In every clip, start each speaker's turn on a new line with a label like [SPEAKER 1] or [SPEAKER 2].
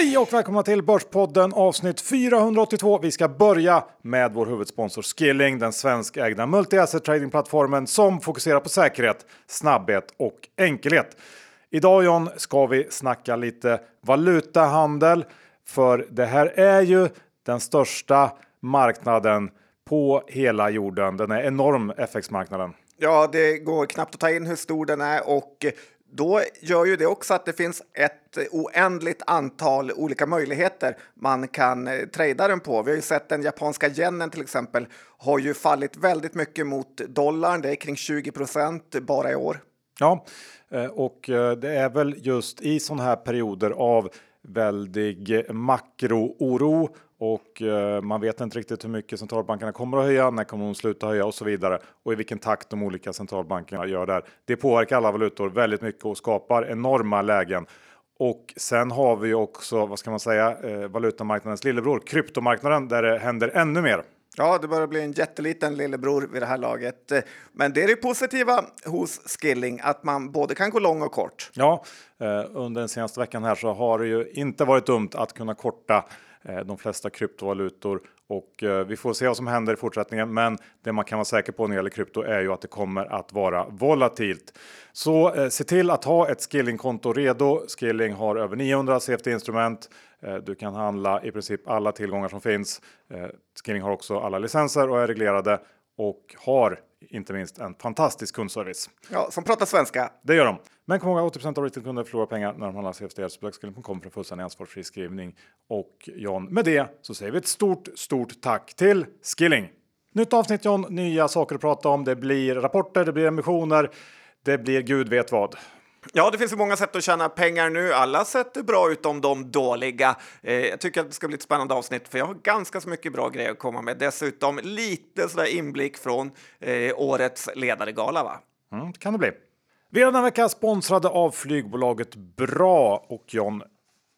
[SPEAKER 1] Hej och välkomna till Börspodden avsnitt 482. Vi ska börja med vår huvudsponsor Skilling, den svenskägda multi-asset tradingplattformen som fokuserar på säkerhet, snabbhet och enkelhet. Idag John ska vi snacka lite valutahandel för det här är ju den största marknaden på hela jorden. Den är enorm FX-marknaden.
[SPEAKER 2] Ja, det går knappt att ta in hur stor den är och då gör ju det också att det finns ett oändligt antal olika möjligheter man kan eh, trada den på. Vi har ju sett den japanska yenen till exempel har ju fallit väldigt mycket mot dollarn. Det är kring 20 procent bara i år.
[SPEAKER 1] Ja, eh, och eh, det är väl just i sådana här perioder av väldig makrooro och eh, man vet inte riktigt hur mycket centralbankerna kommer att höja, när kommer de sluta höja och så vidare och i vilken takt de olika centralbankerna gör där. Det påverkar alla valutor väldigt mycket och skapar enorma lägen. Och sen har vi också, vad ska man säga, eh, valutamarknadens lillebror, kryptomarknaden, där det händer ännu mer.
[SPEAKER 2] Ja, det börjar bli en jätteliten lillebror vid det här laget. Men det är det positiva hos Skilling, att man både kan gå lång och kort.
[SPEAKER 1] Ja, eh, under den senaste veckan här så har det ju inte varit dumt att kunna korta Eh, Eh, de flesta kryptovalutor och eh, vi får se vad som händer i fortsättningen. Men det man kan vara säker på när det gäller krypto är ju att det kommer att vara volatilt. Så eh, se till att ha ett skillingkonto redo. Skilling har över 900 CFD-instrument. Eh, du kan handla i princip alla tillgångar som finns. Skilling har också alla licenser och är reglerade och har inte minst en fantastisk kundservice.
[SPEAKER 2] Ja, som pratar svenska.
[SPEAKER 1] Det gör de. Men kom ihåg 80% av retailkunder förlorar pengar när de handlar CFD. Så besökskunden.com för fullständig ansvarsfri skrivning. Och John, med det så säger vi ett stort, stort tack till Skilling. Nytt avsnitt John, nya saker att prata om. Det blir rapporter, det blir emissioner, det blir gud vet vad.
[SPEAKER 2] Ja, det finns ju många sätt att tjäna pengar nu. Alla sätt är bra utom de dåliga. Eh, jag tycker att det ska bli ett spännande avsnitt för jag har ganska så mycket bra grejer att komma med. Dessutom lite sådär inblick från eh, årets ledaregala. Va?
[SPEAKER 1] Mm, kan det bli. Vi är denna vecka sponsrade av flygbolaget Bra och John.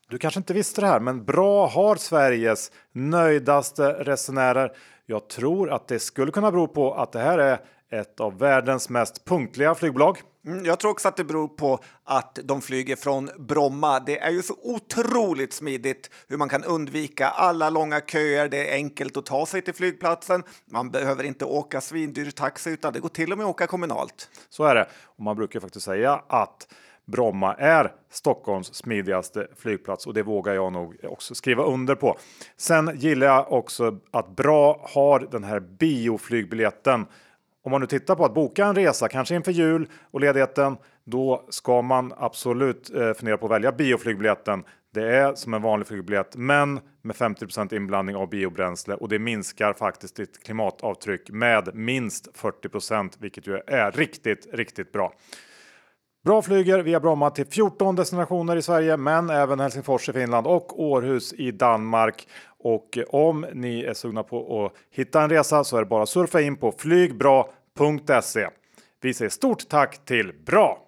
[SPEAKER 1] Du kanske inte visste det här, men Bra har Sveriges nöjdaste resenärer. Jag tror att det skulle kunna bero på att det här är ett av världens mest punktliga flygbolag.
[SPEAKER 2] Mm, jag tror också att det beror på att de flyger från Bromma. Det är ju så otroligt smidigt hur man kan undvika alla långa köer. Det är enkelt att ta sig till flygplatsen. Man behöver inte åka svindyr taxi utan det går till och med att åka kommunalt.
[SPEAKER 1] Så är det. Och man brukar faktiskt säga att Bromma är Stockholms smidigaste flygplats och det vågar jag nog också skriva under på. Sen gillar jag också att Bra har den här bioflygbiljetten om man nu tittar på att boka en resa, kanske inför jul och ledigheten, då ska man absolut eh, fundera på att välja bioflygbiljetten. Det är som en vanlig flygbiljett, men med 50% inblandning av biobränsle och det minskar faktiskt ditt klimatavtryck med minst 40% vilket ju är riktigt, riktigt bra. Bra flyger via Bromma till 14 destinationer i Sverige, men även Helsingfors i Finland och Århus i Danmark. Och om ni är sugna på att hitta en resa så är det bara att surfa in på flygbra.se. Vi säger stort tack till Bra!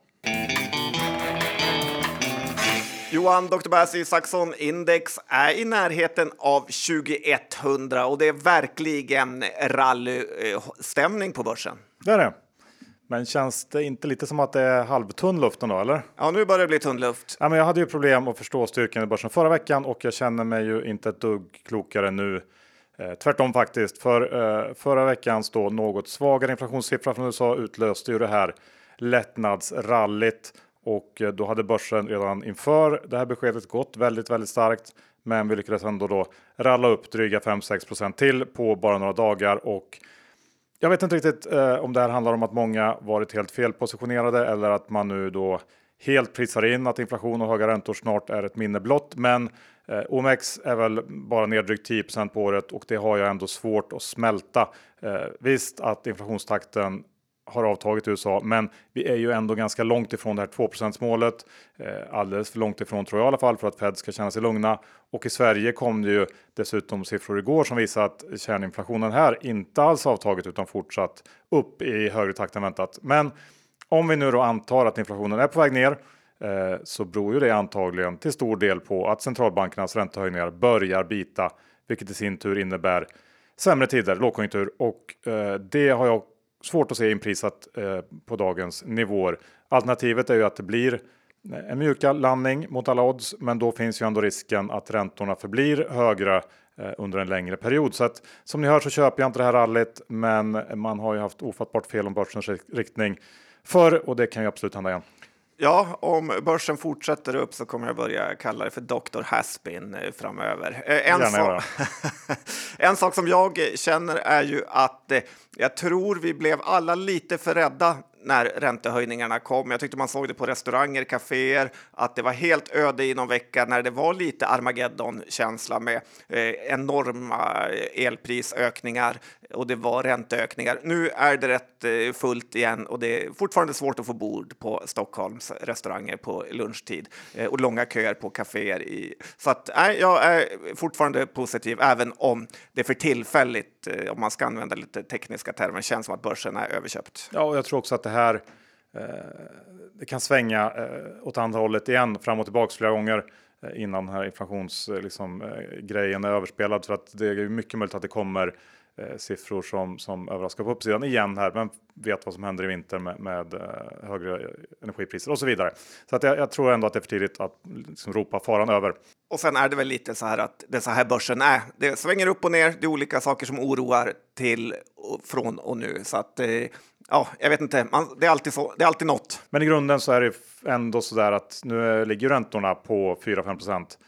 [SPEAKER 2] Johan, Dr. Bass Isaksson Index är i närheten av 2100 och det är verkligen rallystämning på börsen.
[SPEAKER 1] Det är det. Men känns det inte lite som att det är halvtunn luft då, eller?
[SPEAKER 2] Ja, nu börjar det bli tunn luft.
[SPEAKER 1] Ja, men jag hade ju problem att förstå styrkan i börsen förra veckan och jag känner mig ju inte ett dugg klokare nu. Eh, tvärtom faktiskt, för eh, förra veckans då något svagare inflationssiffra från USA utlöste ju det här lättnadsrallyt och eh, då hade börsen redan inför det här beskedet gått väldigt, väldigt starkt. Men vi lyckades ändå då ralla upp dryga 5-6 till på bara några dagar och jag vet inte riktigt eh, om det här handlar om att många varit helt felpositionerade eller att man nu då helt prisar in att inflation och höga räntor snart är ett minne blott. Men eh, OMX är väl bara ner drygt 10 på året och det har jag ändå svårt att smälta. Eh, visst att inflationstakten har avtagit i USA, men vi är ju ändå ganska långt ifrån det här 2 målet. Eh, alldeles för långt ifrån tror jag i alla fall för att Fed ska känna sig lugna. Och i Sverige kom det ju dessutom siffror igår som visar att kärninflationen här inte alls avtagit utan fortsatt upp i högre takt än väntat. Men om vi nu då antar att inflationen är på väg ner eh, så beror ju det antagligen till stor del på att centralbankernas räntehöjningar börjar bita, vilket i sin tur innebär sämre tider, lågkonjunktur och eh, det har jag svårt att se inprisat eh, på dagens nivåer. Alternativet är ju att det blir eh, en mjuka landning mot alla odds, men då finns ju ändå risken att räntorna förblir högre eh, under en längre period. Så att som ni hör så köper jag inte det här rallyt, men man har ju haft ofattbart fel om börsens riktning förr och det kan ju absolut hända igen.
[SPEAKER 2] Ja, om börsen fortsätter upp så kommer jag börja kalla det för Dr. Haspin eh, framöver. Eh, en, sak, en sak som jag känner är ju att jag tror vi blev alla lite för rädda när räntehöjningarna kom. Jag tyckte man såg det på restauranger, kaféer, att det var helt öde i någon vecka när det var lite Armageddon-känsla med eh, enorma elprisökningar och det var ränteökningar. Nu är det rätt eh, fullt igen och det är fortfarande svårt att få bord på Stockholms restauranger på lunchtid eh, och långa köer på kaféer. I, så att, nej, jag är fortfarande positiv, även om det för tillfälligt, eh, om man ska använda lite tekniska termer, känns som att börsen är överköpt.
[SPEAKER 1] Ja, och jag tror också att det här eh, det kan svänga eh, åt andra hållet igen fram och tillbaka flera gånger innan den här inflationsgrejen liksom, är överspelad. För att det är mycket möjligt att det kommer siffror som, som överraskar på uppsidan igen här. Men vet vad som händer i vinter med, med eh, högre energipriser och så vidare. Så att jag, jag, tror ändå att det är för tidigt att liksom, ropa faran över.
[SPEAKER 2] Och sen är det väl lite så här att det är så här börsen är. Det svänger upp och ner. Det är olika saker som oroar till och från och nu. Så att eh, ja, jag vet inte. Man, det är alltid så. Det är alltid något.
[SPEAKER 1] Men i grunden så är det ändå så där att nu ligger räntorna på 4-5 procent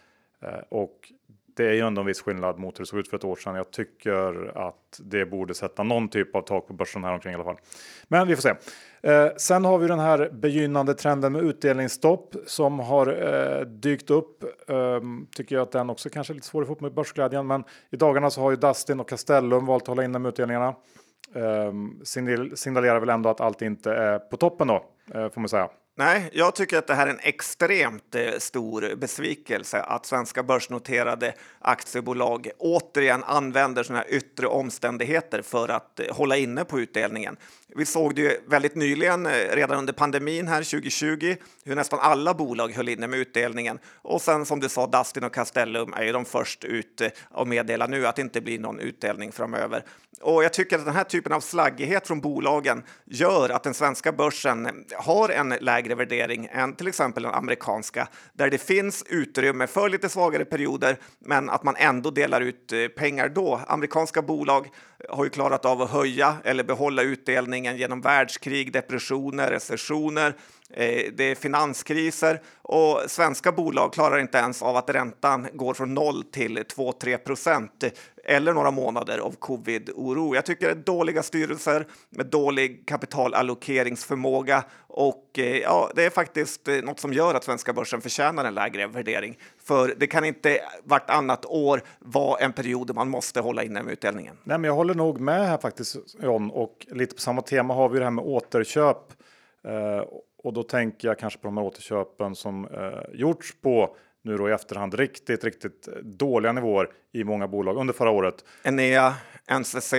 [SPEAKER 1] eh, och det är ju ändå en viss skillnad mot hur det såg ut för ett år sedan. Jag tycker att det borde sätta någon typ av tak på börsen här omkring i alla fall. Men vi får se. Eh, sen har vi den här begynnande trenden med utdelningsstopp som har eh, dykt upp. Eh, tycker jag att den också kanske är lite svår att få upp med börsglädjen. Men i dagarna så har ju Dustin och Castellum valt att hålla inne med utdelningarna. Eh, signalerar väl ändå att allt inte är på toppen då, eh, får man säga.
[SPEAKER 2] Nej, jag tycker att det här är en extremt eh, stor besvikelse att svenska börsnoterade aktiebolag återigen använder sådana här yttre omständigheter för att eh, hålla inne på utdelningen. Vi såg det ju väldigt nyligen, eh, redan under pandemin här 2020, hur nästan alla bolag höll inne med utdelningen. Och sen som du sa, Dustin och Castellum är ju de först ut eh, och meddelar nu att det inte blir någon utdelning framöver. Och jag tycker att den här typen av slaggighet från bolagen gör att den svenska börsen eh, har en lägre värdering än till exempel den amerikanska, där det finns utrymme för lite svagare perioder, men att man ändå delar ut eh, pengar då. Amerikanska bolag har ju klarat av att höja eller behålla utdelningen genom världskrig, depressioner, recessioner. Eh, det är finanskriser och svenska bolag klarar inte ens av att räntan går från 0 till 2-3 procent eller några månader av covid-oro. Jag tycker det är dåliga styrelser med dålig kapitalallokeringsförmåga och eh, ja, det är faktiskt eh, något som gör att svenska börsen förtjänar en lägre värdering. För det kan inte vartannat år vara en period där man måste hålla inne med utdelningen.
[SPEAKER 1] Nej, men jag håller nog med här faktiskt John och lite på samma tema har vi det här med återköp. Eh, och då tänker jag kanske på de här återköpen som eh, gjorts på nu då i efterhand riktigt, riktigt dåliga nivåer i många bolag under förra året.
[SPEAKER 2] Enea, NCC,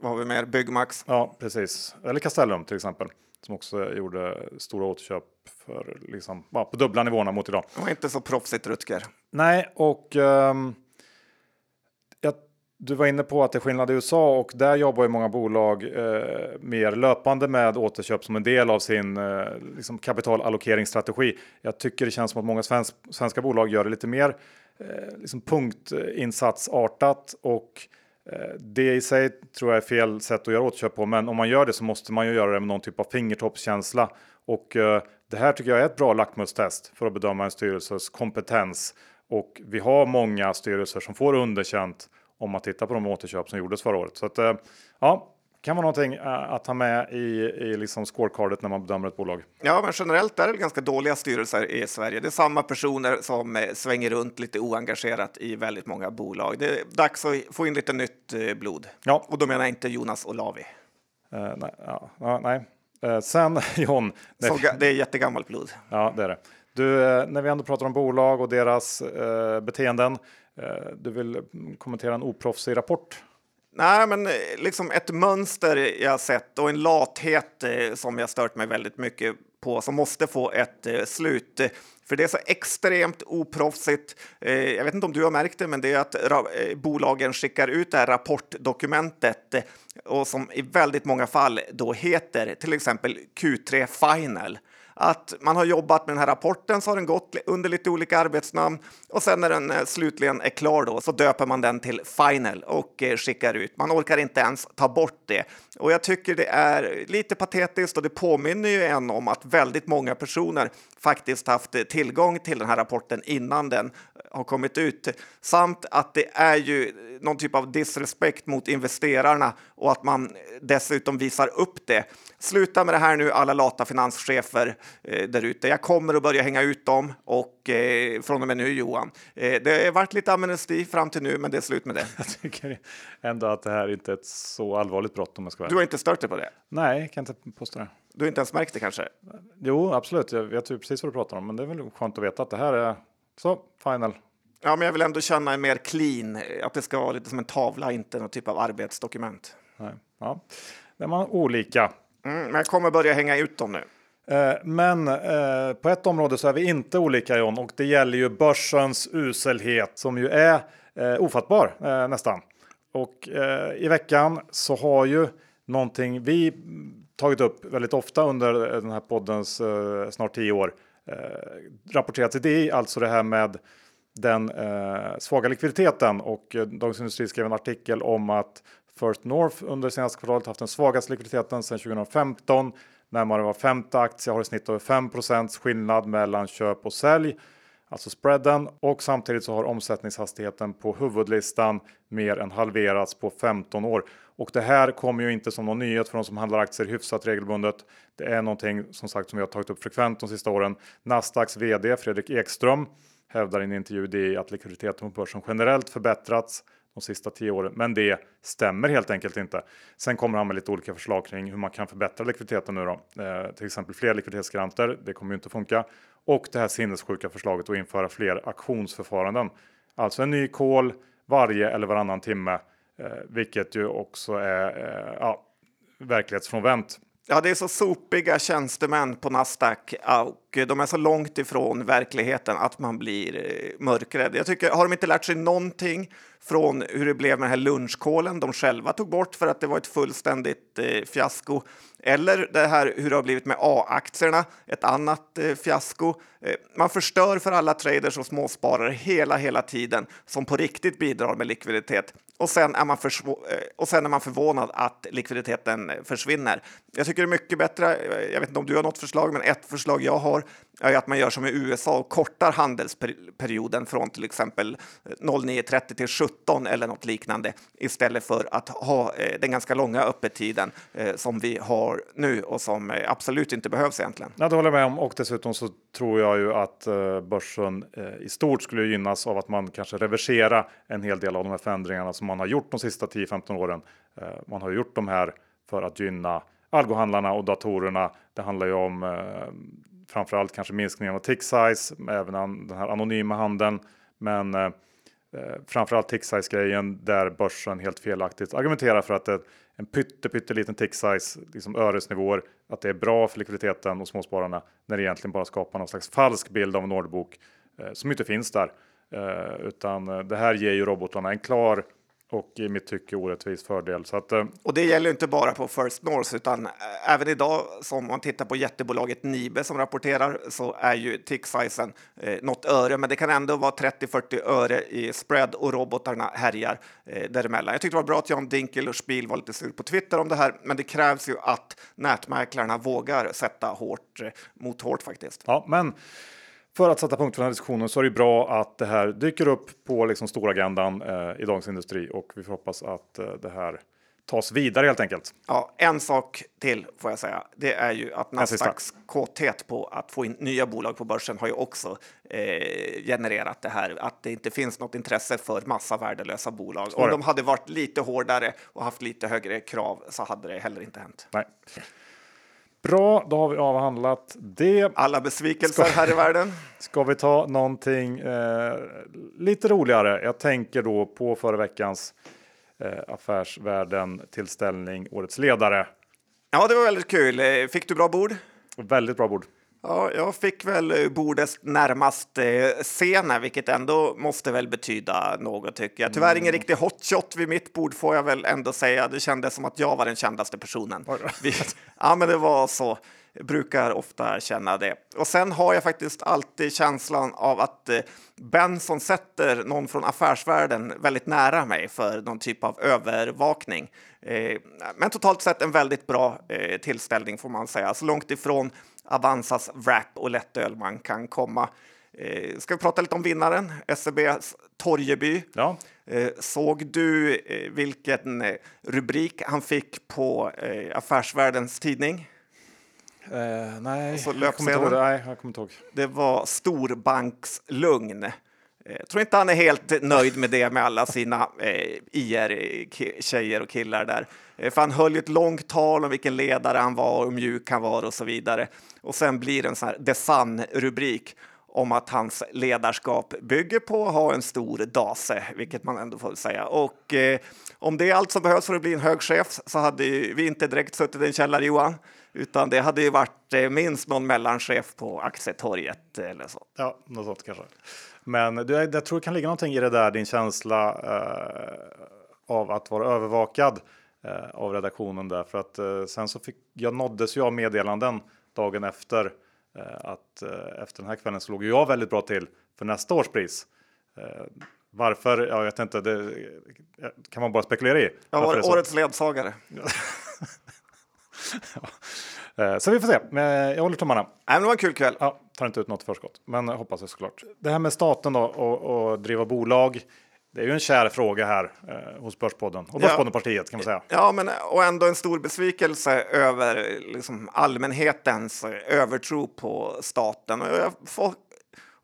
[SPEAKER 2] vad har vi mer? Byggmax.
[SPEAKER 1] Ja, precis. Eller Castellum till exempel som också gjorde stora återköp för liksom, på dubbla nivåerna mot idag.
[SPEAKER 2] Det var inte så proffsigt Rutger.
[SPEAKER 1] Nej, och um, jag du var inne på att det är skillnad i USA och där jobbar ju många bolag eh, mer löpande med återköp som en del av sin eh, liksom kapitalallokeringsstrategi. Jag tycker det känns som att många svensk, svenska bolag gör det lite mer eh, liksom punktinsatsartat och Eh, det i sig tror jag är fel sätt att göra återköp på. Men om man gör det så måste man ju göra det med någon typ av fingertoppskänsla och eh, det här tycker jag är ett bra lackmustest för att bedöma en styrelses kompetens och vi har många styrelser som får underkänt om man tittar på de återköp som gjordes förra året. Så att, eh, ja, kan vara någonting eh, att ha med i, i liksom scorecardet när man bedömer ett bolag.
[SPEAKER 2] Ja, men generellt är det ganska dåliga styrelser i Sverige. Det är samma personer som eh, svänger runt lite oengagerat i väldigt många bolag. Det är dags att få in lite nytt blod. Ja. Och då menar jag inte Jonas Olavi.
[SPEAKER 1] Uh, nej, ja, nej. Uh, sen John.
[SPEAKER 2] Så, det är jättegammalt blod.
[SPEAKER 1] Ja, det är det. Du, när vi ändå pratar om bolag och deras uh, beteenden. Eh, du vill kommentera en oproffsig rapport?
[SPEAKER 2] Nej, men eh, liksom ett mönster jag sett och en lathet eh, som jag stört mig väldigt mycket på som måste få ett eh, slut. För det är så extremt oproffsigt. Jag vet inte om du har märkt det, men det är att bolagen skickar ut det här rapportdokumentet och som i väldigt många fall då heter till exempel Q3 Final att man har jobbat med den här rapporten så har den gått under lite olika arbetsnamn och sen när den eh, slutligen är klar då så döper man den till Final och eh, skickar ut. Man orkar inte ens ta bort det. Och jag tycker det är lite patetiskt och det påminner ju en om att väldigt många personer faktiskt haft eh, tillgång till den här rapporten innan den har kommit ut. Samt att det är ju någon typ av disrespekt mot investerarna och att man dessutom visar upp det. Sluta med det här nu alla lata finanschefer eh, där ute. Jag kommer att börja hänga ut dem och eh, från och med nu Johan. Eh, det har varit lite amnesti fram till nu, men det är slut med det.
[SPEAKER 1] Jag tycker ändå att det här inte är ett så allvarligt brott om jag ska vara
[SPEAKER 2] Du har inte stört dig på det?
[SPEAKER 1] Nej, jag kan inte påstå det.
[SPEAKER 2] Du har inte ens märkt det kanske?
[SPEAKER 1] Jo, absolut. Jag vet ju precis vad du pratar om, men det är väl skönt att veta att det här är så final.
[SPEAKER 2] Ja, men jag vill ändå känna en mer clean, att det ska vara lite som en tavla, inte någon typ av arbetsdokument.
[SPEAKER 1] Nej. Ja, det är man olika.
[SPEAKER 2] Mm, men jag kommer börja hänga ut dem nu.
[SPEAKER 1] Eh, men eh, på ett område så är vi inte olika John och det gäller ju börsens uselhet som ju är eh, ofattbar eh, nästan. Och eh, i veckan så har ju någonting vi tagit upp väldigt ofta under eh, den här poddens eh, snart tio år eh, rapporterats i DI, alltså det här med den svaga likviditeten och Dagens Industri skrev en artikel om att First North under senaste kvartalet haft den svagaste likviditeten sedan 2015. Närmare var femte aktie har i snitt över 5% skillnad mellan köp och sälj, alltså spreaden. Och samtidigt så har omsättningshastigheten på huvudlistan mer än halverats på 15 år. Och det här kommer ju inte som någon nyhet för de som handlar aktier hyfsat regelbundet. Det är någonting som sagt som vi har tagit upp frekvent de sista åren. Nasdaqs vd Fredrik Ekström hävdar i en intervju att likviditeten på börsen generellt förbättrats de sista tio åren. Men det stämmer helt enkelt inte. Sen kommer han med lite olika förslag kring hur man kan förbättra likviditeten nu då. Eh, till exempel fler likviditetsgaranter. Det kommer ju inte funka. Och det här sinnessjuka förslaget att införa fler auktionsförfaranden. Alltså en ny call varje eller varannan timme. Eh, vilket ju också är eh, ja, verklighetsfrånvänt.
[SPEAKER 2] Ja, det är så sopiga tjänstemän på Nasdaq och de är så långt ifrån verkligheten att man blir eh, mörkrädd. Jag tycker, har de inte lärt sig någonting från hur det blev med den här lunchkålen de själva tog bort för att det var ett fullständigt eh, fiasko. Eller det här hur det har blivit med A-aktierna, ett annat eh, fiasko. Eh, man förstör för alla traders och småsparare hela, hela tiden som på riktigt bidrar med likviditet. Och sen, är man eh, och sen är man förvånad att likviditeten eh, försvinner. Jag tycker det är mycket bättre. Eh, jag vet inte om du har något förslag, men ett förslag jag har är att man gör som i USA och kortar handelsperioden från till exempel eh, 09.30 till 17 eller något liknande istället för att ha eh, den ganska långa öppettiden eh, som vi har nu och som absolut inte behövs egentligen.
[SPEAKER 1] Ja, det håller jag med om och dessutom så tror jag ju att börsen i stort skulle gynnas av att man kanske reverserar en hel del av de här förändringarna som man har gjort de sista 10-15 åren. Man har gjort de här för att gynna algohandlarna och datorerna. Det handlar ju om framförallt kanske minskningen av tick size, även den här anonyma handeln. Men eh, eh framförallt tick size grejen där börsen helt felaktigt argumenterar för att det, en pytte, pytteliten tick size, liksom öresnivåer, att det är bra för likviditeten och småspararna när det egentligen bara skapar någon slags falsk bild av en orderbok eh, som inte finns där. Eh, utan eh, det här ger ju robotarna en klar och i mitt tycke orättvis fördel. Så att, eh,
[SPEAKER 2] och det gäller inte bara på First North utan eh, även idag som man tittar på jättebolaget Nibe som rapporterar så är ju tick-sizen eh, något öre, men det kan ändå vara 30-40 öre i spread och robotarna härjar eh, däremellan. Jag tyckte det var bra att Jan Dinkel och Spiel var lite sur på Twitter om det här, men det krävs ju att nätmäklarna vågar sätta hårt eh, mot hårt faktiskt.
[SPEAKER 1] Ja, men för att sätta punkt för den här diskussionen så är det bra att det här dyker upp på liksom stora agendan eh, i Dagens Industri och vi får hoppas att eh, det här tas vidare helt enkelt.
[SPEAKER 2] Ja, en sak till får jag säga. Det är ju att Nasdaqs kåthet på att få in nya bolag på börsen har ju också eh, genererat det här att det inte finns något intresse för massa värdelösa bolag. Om de hade varit lite hårdare och haft lite högre krav så hade det heller inte hänt.
[SPEAKER 1] Nej. Bra, då har vi avhandlat det.
[SPEAKER 2] Alla besvikelser ska, här i världen.
[SPEAKER 1] Ska vi ta någonting eh, lite roligare? Jag tänker då på förra veckans eh, Affärsvärlden tillställning Årets ledare.
[SPEAKER 2] Ja, det var väldigt kul. Eh, fick du bra bord?
[SPEAKER 1] Väldigt bra bord.
[SPEAKER 2] Ja, jag fick väl eh, bordet närmast eh, scenen, vilket ändå måste väl betyda något tycker jag. Tyvärr mm. ingen riktig hotshot vid mitt bord får jag väl ändå säga. Det kändes som att jag var den kändaste personen. Vi, ja, men det var så. brukar ofta känna det. Och sen har jag faktiskt alltid känslan av att eh, Benson sätter någon från affärsvärlden väldigt nära mig för någon typ av övervakning. Men totalt sett en väldigt bra tillställning får man säga, så långt ifrån Avanzas wrap och lättöl man kan komma. Eh, ska vi prata lite om vinnaren, SEBs Torgeby.
[SPEAKER 1] Ja.
[SPEAKER 2] Eh, såg du eh, vilken eh, rubrik han fick på eh, Affärsvärldens tidning?
[SPEAKER 1] Eh, nej,
[SPEAKER 2] så
[SPEAKER 1] jag kommer inte ihåg. det. Nej, jag kommer inte ihåg.
[SPEAKER 2] Det var storbankslugn. Jag tror inte han är helt nöjd med det med alla sina eh, IR-tjejer och killar där. Eh, för han höll ett långt tal om vilken ledare han var och hur mjuk han var och så vidare. Och sen blir det en sån här The Sun-rubrik om att hans ledarskap bygger på att ha en stor dase, vilket man ändå får säga. Och eh, om det är allt som behövs för att bli en hög chef så hade vi inte direkt suttit i en källare, Johan, utan det hade ju varit eh, minst någon mellanchef på Aktietorget eller så.
[SPEAKER 1] Ja, något sånt kanske. Men du, jag tror det kan ligga någonting i det där, din känsla eh, av att vara övervakad eh, av redaktionen där, för att eh, sen så fick jag nåddes ju av meddelanden dagen efter Eh, att eh, efter den här kvällen så låg jag väldigt bra till för nästa års pris. Eh, varför? Jag vet inte. Det kan man bara spekulera i.
[SPEAKER 2] Jag var årets ledsagare.
[SPEAKER 1] ja. Så vi får se. Men jag håller tummarna.
[SPEAKER 2] Nej, det var en kul kväll.
[SPEAKER 1] Ja, tar inte ut något förskott, men hoppas jag såklart. Det här med staten då och, och driva bolag. Det är ju en kär fråga här eh, hos Börspodden och Börspoddenpartiet kan man säga.
[SPEAKER 2] Ja, men och ändå en stor besvikelse över liksom, allmänhetens övertro på staten. Och jag får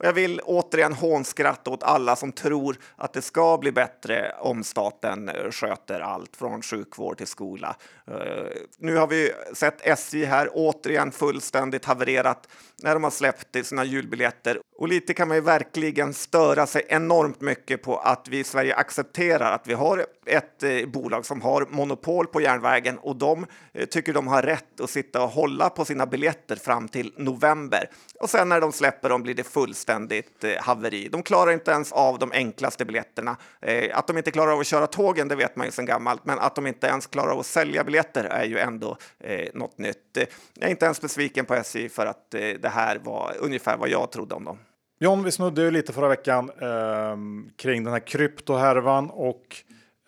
[SPEAKER 2] och jag vill återigen hånskratta åt alla som tror att det ska bli bättre om staten eh, sköter allt från sjukvård till skola. Eh, nu har vi sett SJ här återigen fullständigt havererat när de har släppt sina julbiljetter. Och lite kan man ju verkligen störa sig enormt mycket på att vi i Sverige accepterar att vi har ett eh, bolag som har monopol på järnvägen och de eh, tycker de har rätt att sitta och hålla på sina biljetter fram till november. Och sen när de släpper dem blir det fullständigt eh, haveri. De klarar inte ens av de enklaste biljetterna. Eh, att de inte klarar av att köra tågen, det vet man ju sedan gammalt, men att de inte ens klarar av att sälja biljetter är ju ändå eh, något nytt. Jag är inte ens besviken på SJ för att eh, det här var ungefär vad jag trodde om dem.
[SPEAKER 1] John, vi snudde ju lite förra veckan eh, kring den här kryptohärvan och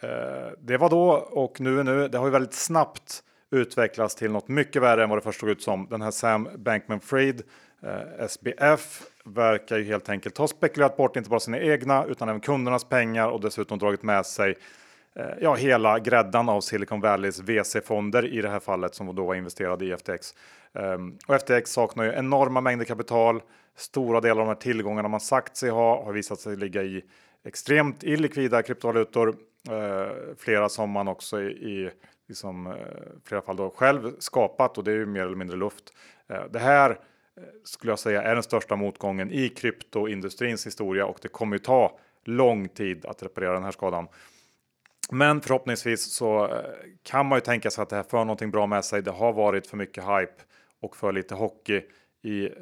[SPEAKER 1] eh, det var då och nu är nu. Det har ju väldigt snabbt utvecklats till något mycket värre än vad det först såg ut som. Den här Sam Bankman-Fried, eh, SBF, verkar ju helt enkelt ha spekulerat bort inte bara sina egna utan även kundernas pengar och dessutom dragit med sig Eh, ja, hela gräddan av Silicon Valleys VC-fonder i det här fallet som då var investerade i FTX. Um, ehm, och FTX saknar ju enorma mängder kapital. Stora delar av de här tillgångarna man sagt sig ha har visat sig ligga i extremt illikvida kryptovalutor. Uh, flera som man också i, i liksom, uh, flera fall då själv skapat och det är ju mer eller mindre luft. Uh, det här skulle jag säga är den största motgången i kryptoindustrins historia och det kommer ju ta lång tid att reparera den här skadan. Men förhoppningsvis så eh, kan man ju tänka sig att det här för någonting bra med sig. Det har varit för mycket hype och för lite hockey i eh,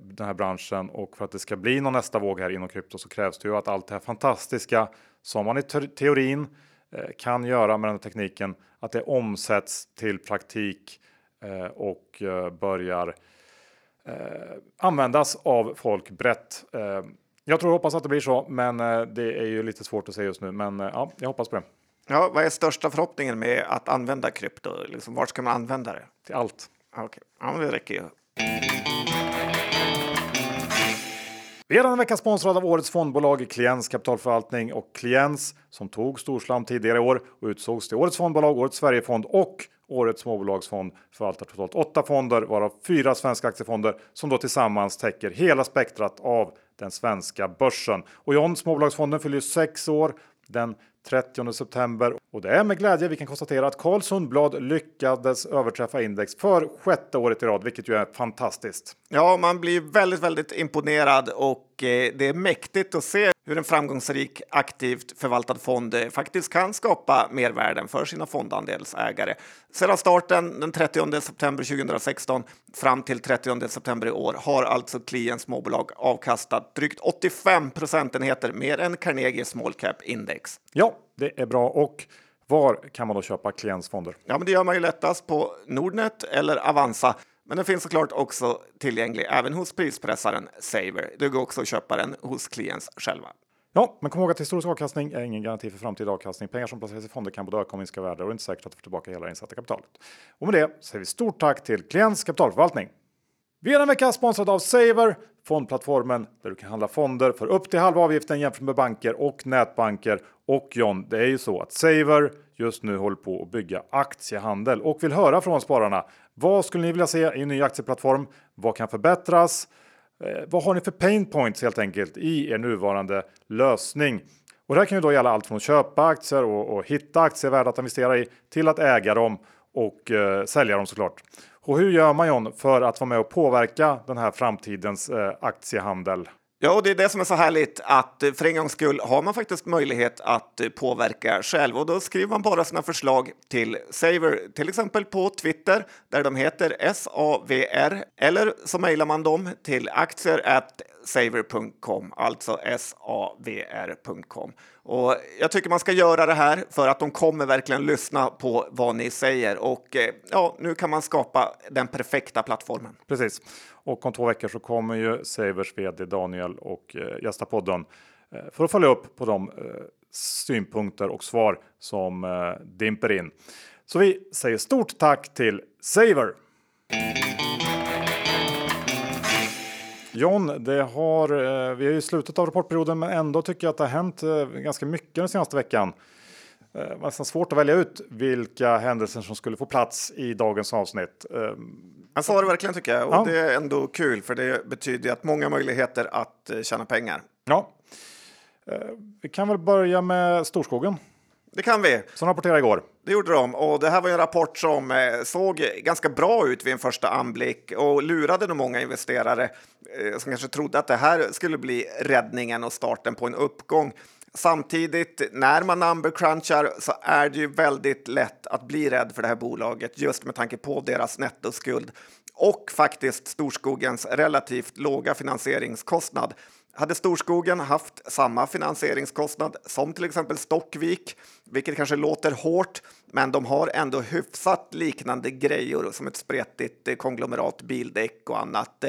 [SPEAKER 1] den här branschen och för att det ska bli någon nästa våg här inom krypto så krävs det ju att allt det här fantastiska som man i teorin eh, kan göra med den här tekniken att det omsätts till praktik eh, och eh, börjar eh, användas av folk brett. Eh, jag tror och hoppas att det blir så, men eh, det är ju lite svårt att säga just nu. Men eh, ja, jag hoppas på det.
[SPEAKER 2] Ja, vad är största förhoppningen med att använda krypto? Liksom, vart ska man använda det?
[SPEAKER 1] Till allt.
[SPEAKER 2] Okej, okay. ja, det räcker ju.
[SPEAKER 1] Vi är denna vecka sponsrade av årets fondbolag Kliens kapitalförvaltning och Kliens som tog storslam tidigare i år och utsågs till årets fondbolag, årets Sverigefond och årets småbolagsfond förvaltar totalt åtta fonder varav fyra svenska aktiefonder som då tillsammans täcker hela spektrat av den svenska börsen. Och John, småbolagsfonden fyller sex år den 30 september och det är med glädje vi kan konstatera att Carl Sundblad lyckades överträffa index för sjätte året i rad, vilket ju är fantastiskt.
[SPEAKER 2] Ja, man blir väldigt, väldigt imponerad och eh, det är mäktigt att se hur en framgångsrik aktivt förvaltad fond eh, faktiskt kan skapa mervärden för sina fondandelsägare. Sedan starten den 30 september 2016 fram till 30 september i år har alltså Clients småbolag avkastat drygt 85 procentenheter mer än Carnegie Small Cap Index.
[SPEAKER 1] Ja, det är bra. Och var kan man då köpa klientsfonder?
[SPEAKER 2] Ja, men det gör man ju lättast på Nordnet eller Avanza. Men den finns såklart också tillgänglig även hos prispressaren Saver. Det går också att köpa den hos klients själva.
[SPEAKER 1] Ja, men kom ihåg att historisk avkastning är ingen garanti för framtida avkastning. Pengar som placeras i fonder kan både öka och minska värde och det är inte säkert att du får tillbaka hela det insatta kapitalet. Och med det säger vi stort tack till Klients kapitalförvaltning. Vi är en vecka sponsrad av Saver, fondplattformen där du kan handla fonder för upp till halva avgiften jämfört med banker och nätbanker. Och John, det är ju så att Saver just nu håller på att bygga aktiehandel och vill höra från spararna. Vad skulle ni vilja se i en ny aktieplattform? Vad kan förbättras? Eh, vad har ni för pain points helt enkelt i er nuvarande lösning? Och det här kan ju då gälla allt från att köpa aktier och, och hitta aktier värda att investera i till att äga dem och eh, sälja dem såklart. Och hur gör man John för att vara med och påverka den här framtidens eh, aktiehandel?
[SPEAKER 2] Ja, och det är det som är så härligt att eh, för en gångs skull har man faktiskt möjlighet att eh, påverka själv och då skriver man bara sina förslag till Saver, till exempel på Twitter där de heter SAVR eller så mejlar man dem till aktier saver.com, alltså savr.com. Och jag tycker man ska göra det här för att de kommer verkligen lyssna på vad ni säger och eh, ja, nu kan man skapa den perfekta plattformen.
[SPEAKER 1] Precis. Och om två veckor så kommer ju Savers vd Daniel och eh, gästa podden eh, för att följa upp på de synpunkter och svar som dimper in. Så vi säger stort tack till Saver! John, det har, eh, vi är i slutet av rapportperioden men ändå tycker jag att det har hänt eh, ganska mycket den senaste veckan. Eh, det var nästan svårt att välja ut vilka händelser som skulle få plats i dagens avsnitt.
[SPEAKER 2] Han sa det verkligen tycker jag och ja. det är ändå kul för det betyder att många möjligheter att tjäna pengar.
[SPEAKER 1] Ja, vi kan väl börja med Storskogen.
[SPEAKER 2] Det kan vi.
[SPEAKER 1] Som rapporterade igår.
[SPEAKER 2] Det gjorde de och det här var en rapport som eh, såg ganska bra ut vid en första anblick och lurade nog många investerare eh, som kanske trodde att det här skulle bli räddningen och starten på en uppgång. Samtidigt, när man numbercrunchar så är det ju väldigt lätt att bli rädd för det här bolaget just med tanke på deras nettoskuld och faktiskt Storskogens relativt låga finansieringskostnad. Hade Storskogen haft samma finansieringskostnad som till exempel Stockvik, vilket kanske låter hårt, men de har ändå hyfsat liknande grejer som ett spretigt eh, konglomerat, bildäck och annat,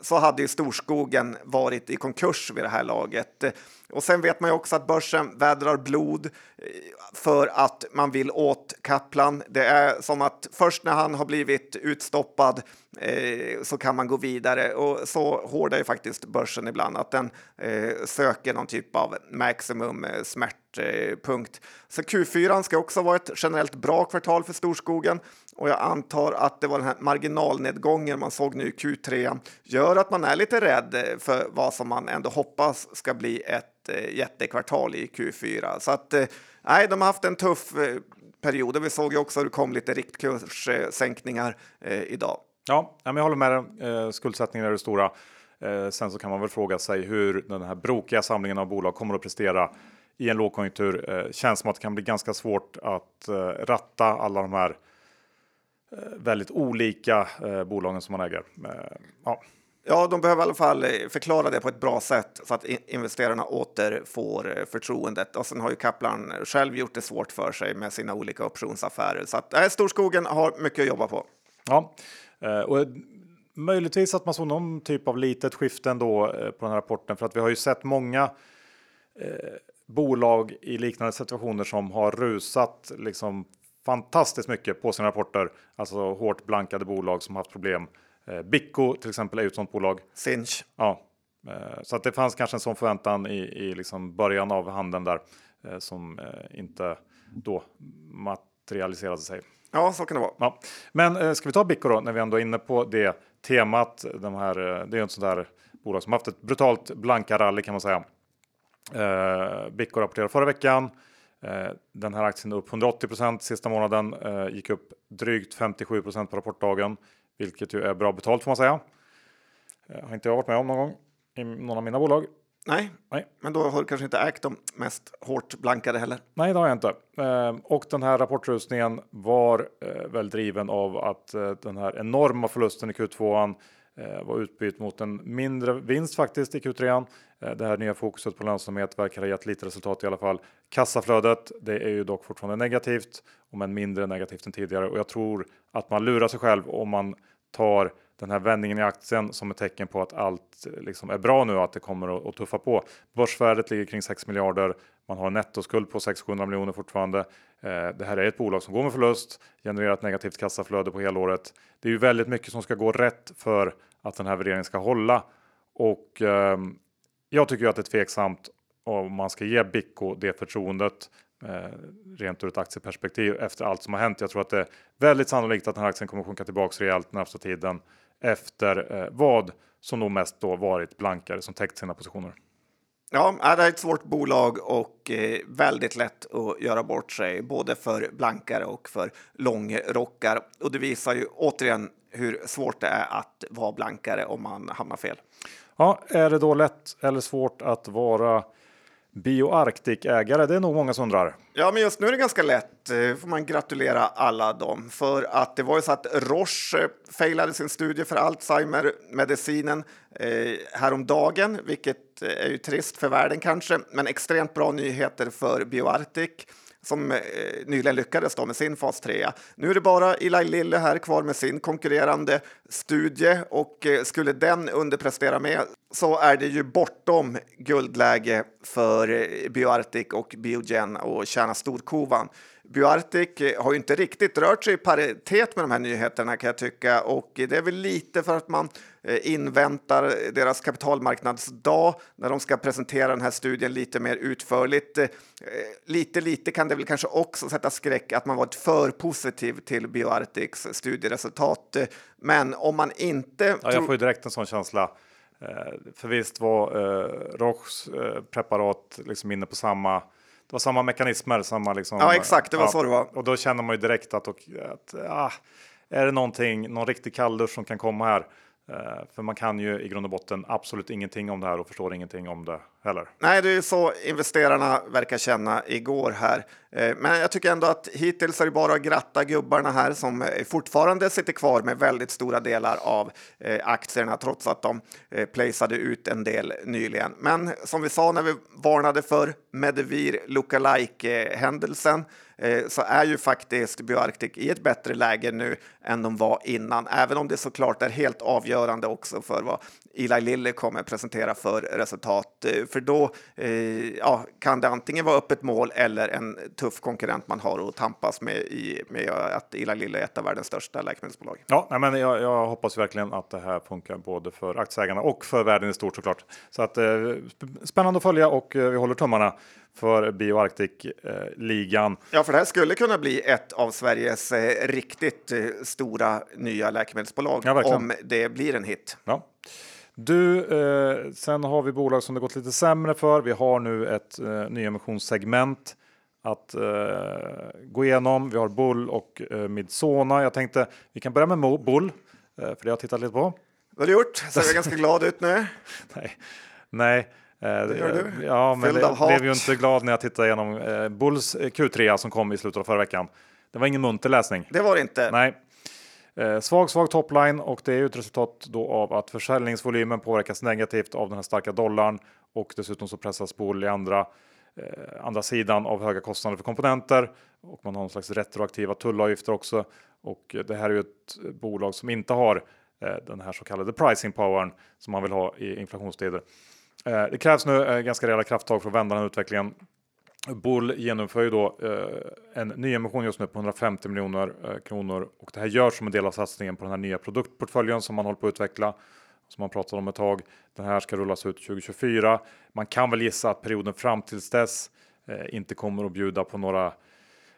[SPEAKER 2] så hade ju Storskogen varit i konkurs vid det här laget. Och sen vet man ju också att börsen vädrar blod eh, för att man vill åt Kaplan. Det är som att först när han har blivit utstoppad eh, så kan man gå vidare och så hård är faktiskt börsen ibland att den eh, söker någon typ av maximum eh, smärtpunkt. Eh, så Q4 ska också vara ett generellt bra kvartal för storskogen och jag antar att det var den här marginalnedgången man såg nu i Q3 gör att man är lite rädd för vad som man ändå hoppas ska bli ett eh, jättekvartal i Q4. Så att eh, nej, de har haft en tuff eh, period. Vi såg ju också att det kom lite riktkurssänkningar eh, eh, idag.
[SPEAKER 1] Ja, jag håller med. Skuldsättningen är det stora. Sen så kan man väl fråga sig hur den här brokiga samlingen av bolag kommer att prestera i en lågkonjunktur. Känns som att det kan bli ganska svårt att ratta alla de här väldigt olika bolagen som man äger.
[SPEAKER 2] Ja. Ja, de behöver i alla fall förklara det på ett bra sätt så att investerarna åter får förtroendet. Och sen har ju Kaplan själv gjort det svårt för sig med sina olika optionsaffärer. Så att äh, Storskogen har mycket att jobba på.
[SPEAKER 1] Ja, och möjligtvis att man såg någon typ av litet skifte ändå på den här rapporten för att vi har ju sett många eh, bolag i liknande situationer som har rusat liksom fantastiskt mycket på sina rapporter. Alltså hårt blankade bolag som haft problem. Eh, Bicco till exempel är ju ett sånt bolag.
[SPEAKER 2] Sinch.
[SPEAKER 1] Ja, eh, så att det fanns kanske en sån förväntan i, i liksom början av handeln där eh, som eh, inte då materialiserade sig.
[SPEAKER 2] Ja, så kan det vara.
[SPEAKER 1] Ja. Men eh, ska vi ta Bicko då när vi ändå är inne på det temat. De här, eh, det är ett sånt där bolag som haft ett brutalt blanka rally kan man säga. Eh, Bicko rapporterade förra veckan. Eh, den här aktien är upp 180 sista månaden, eh, gick upp drygt 57 procent på rapportdagen, vilket ju är bra betalt får man säga. Eh, har inte jag varit med om någon gång i någon av mina bolag.
[SPEAKER 2] Nej, Nej. men då har du kanske inte ägt de mest hårt blankade heller.
[SPEAKER 1] Nej, det har jag inte. Och den här rapportrusningen var väl driven av att den här enorma förlusten i Q2 var utbytt mot en mindre vinst faktiskt i Q3. Det här nya fokuset på lönsamhet verkar ha gett lite resultat i alla fall. Kassaflödet, det är ju dock fortfarande negativt, om än mindre negativt än tidigare och jag tror att man lurar sig själv om man tar den här vändningen i aktien som ett tecken på att allt liksom är bra nu och att det kommer att, att tuffa på. Börsvärdet ligger kring 6 miljarder. Man har en nettoskuld på 600 miljoner fortfarande. Eh, det här är ett bolag som går med förlust, genererar ett negativt kassaflöde på helåret. Det är ju väldigt mycket som ska gå rätt för att den här värderingen ska hålla och eh, jag tycker att det är tveksamt om man ska ge Bicko det förtroendet eh, rent ur ett aktieperspektiv efter allt som har hänt. Jag tror att det är väldigt sannolikt att den här aktien kommer sjunka tillbaks rejält närmsta tiden efter eh, vad som nog mest då varit blankare som täckt sina positioner.
[SPEAKER 2] Ja, det är ett svårt bolag och eh, väldigt lätt att göra bort sig både för blankare och för långrockar. Och det visar ju återigen hur svårt det är att vara blankare om man hamnar fel.
[SPEAKER 1] Ja, är det då lätt eller svårt att vara BioArctic-ägare? Det är nog många som undrar.
[SPEAKER 2] Ja, men just nu är det ganska lätt. Eh, får man gratulera alla dem. För att det var ju så att Roche eh, failade sin studie för Alzheimer-medicinen eh, häromdagen, vilket eh, är ju trist för världen kanske, men extremt bra nyheter för BioArctic som eh, nyligen lyckades då med sin fas 3. Nu är det bara Eli Lille här kvar med sin konkurrerande studie och eh, skulle den underprestera med så är det ju bortom guldläge för eh, Bioartic och Biogen och tjäna storkovan. Bioartic eh, har ju inte riktigt rört sig i paritet med de här nyheterna kan jag tycka och det är väl lite för att man eh, inväntar deras kapitalmarknadsdag när de ska presentera den här studien lite mer utförligt. Eh, lite, lite kan det väl kanske också sätta skräck att man varit för positiv till Bioartics studieresultat. Men om man inte...
[SPEAKER 1] Ja, jag får ju direkt en sån känsla. För visst var eh, Roches eh, preparat liksom inne på samma var samma mekanismer, samma liksom.
[SPEAKER 2] Ja, exakt, det var ja, så det var.
[SPEAKER 1] Och då känner man ju direkt att, och, att ah, är det någonting, någon riktig kalldusch som kan komma här? Uh, för man kan ju i grund och botten absolut ingenting om det här och förstår ingenting om det eller?
[SPEAKER 2] Nej, det är så investerarna verkar känna igår här. Eh, men jag tycker ändå att hittills är det bara att gratta gubbarna här som eh, fortfarande sitter kvar med väldigt stora delar av eh, aktierna trots att de placerade ut en del nyligen. Men som vi sa när vi varnade för Medivir lookalike händelsen så är ju faktiskt Bioarctic i ett bättre läge nu än de var innan, även om det såklart är helt avgörande också för vad Eli Lilly kommer presentera för resultat. Eh, för då eh, ja, kan det antingen vara öppet mål eller en tuff konkurrent man har att tampas med i med att Eli Lilly är ett av världens största läkemedelsbolag.
[SPEAKER 1] Ja, men jag, jag, hoppas verkligen att det här funkar både för aktieägarna och för världen i stort såklart. Så att spännande att följa och vi håller tummarna för BioArctic-ligan.
[SPEAKER 2] Ja, för det här skulle kunna bli ett av Sveriges eh, riktigt eh, stora nya läkemedelsbolag ja, om det blir en hit.
[SPEAKER 1] Ja. Du, eh, sen har vi bolag som det gått lite sämre för. Vi har nu ett eh, nyemissionssegment att eh, gå igenom. Vi har Bull och eh, Midsona. Jag tänkte vi kan börja med Bull, eh, för det har jag tittat lite på.
[SPEAKER 2] Det har du gjort. Ser jag ganska glad ut nu?
[SPEAKER 1] Nej, nej.
[SPEAKER 2] Eh, det gör du.
[SPEAKER 1] Ja, men jag blev ju inte glad när jag tittade igenom eh, Bulls eh, Q3 som kom i slutet av förra veckan. Det var ingen munter läsning.
[SPEAKER 2] Det var det inte.
[SPEAKER 1] Nej. Eh, svag, svag topline och det är ju ett resultat då av att försäljningsvolymen påverkas negativt av den här starka dollarn och dessutom så pressas Bull i andra eh, andra sidan av höga kostnader för komponenter och man har någon slags retroaktiva tullavgifter också. Och det här är ju ett bolag som inte har eh, den här så kallade pricing powern som man vill ha i inflationstider. Eh, det krävs nu eh, ganska rejäla krafttag för att vända den utvecklingen. Bull genomför ju då eh, en nyemission just nu på 150 miljoner eh, kronor och det här görs som en del av satsningen på den här nya produktportföljen som man håller på att utveckla som man pratade om ett tag. Den här ska rullas ut 2024. Man kan väl gissa att perioden fram tills dess eh, inte kommer att bjuda på några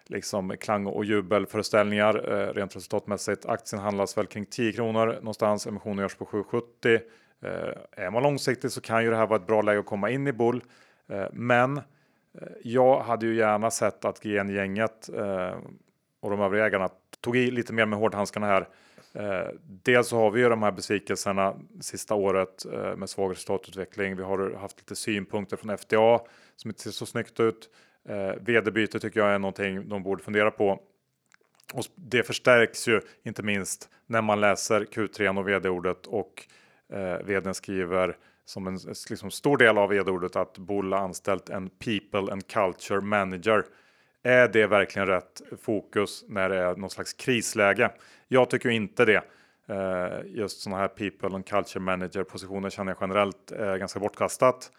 [SPEAKER 1] liksom klang och jubelföreställningar eh, rent resultatmässigt. Aktien handlas väl kring 10 kronor någonstans. Emissionen görs på 770 Eh, är man långsiktig så kan ju det här vara ett bra läge att komma in i bull. Eh, men Eh, jag hade ju gärna sett att GN-gänget eh, och de övriga ägarna tog i lite mer med hårdhandskarna här. Eh, dels så har vi ju de här besvikelserna sista året med svag resultatutveckling. Vi har haft lite synpunkter från FDA som inte ser så snyggt ut. Vd-byte tycker jag är någonting de borde fundera på. Och det förstärks ju inte minst när man läser Q3 och vd-ordet och Eh, vdn skriver som en liksom, stor del av vd-ordet att Bull har anställt en people and culture manager. Är det verkligen rätt fokus när det är någon slags krisläge? Jag tycker inte det. Eh, just sådana här people and culture manager positioner känner jag generellt är ganska bortkastat.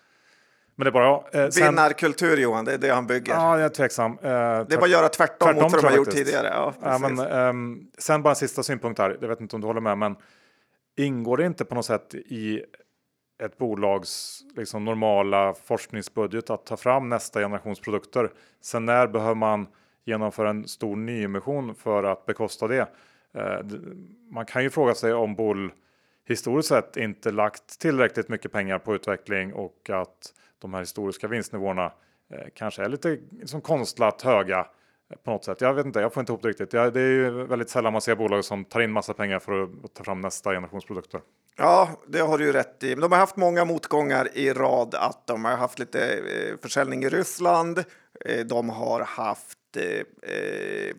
[SPEAKER 1] Men det är bara jag.
[SPEAKER 2] Eh, sen... Vinnarkultur Johan, det är det han bygger.
[SPEAKER 1] Ja, jag är tveksam. Eh, det
[SPEAKER 2] är bara att göra tvärtom, tvärtom mot vad de har gjort tidigare. Ja,
[SPEAKER 1] ja, men, eh, sen bara en sista synpunkt här, jag vet inte om du håller med, men ingår det inte på något sätt i ett bolags liksom, normala forskningsbudget att ta fram nästa generations produkter? Sen när behöver man genomföra en stor nyemission för att bekosta det? Eh, man kan ju fråga sig om Boll historiskt sett inte lagt tillräckligt mycket pengar på utveckling och att de här historiska vinstnivåerna eh, kanske är lite som konstlat höga på något sätt. Jag vet inte, jag får inte ihop det riktigt. det är ju väldigt sällan man ser bolag som tar in massa pengar för att ta fram nästa generations produkter.
[SPEAKER 2] Ja, det har du ju rätt i. De har haft många motgångar i rad. Att de har haft lite eh, försäljning i Ryssland. Eh, de har haft eh, eh,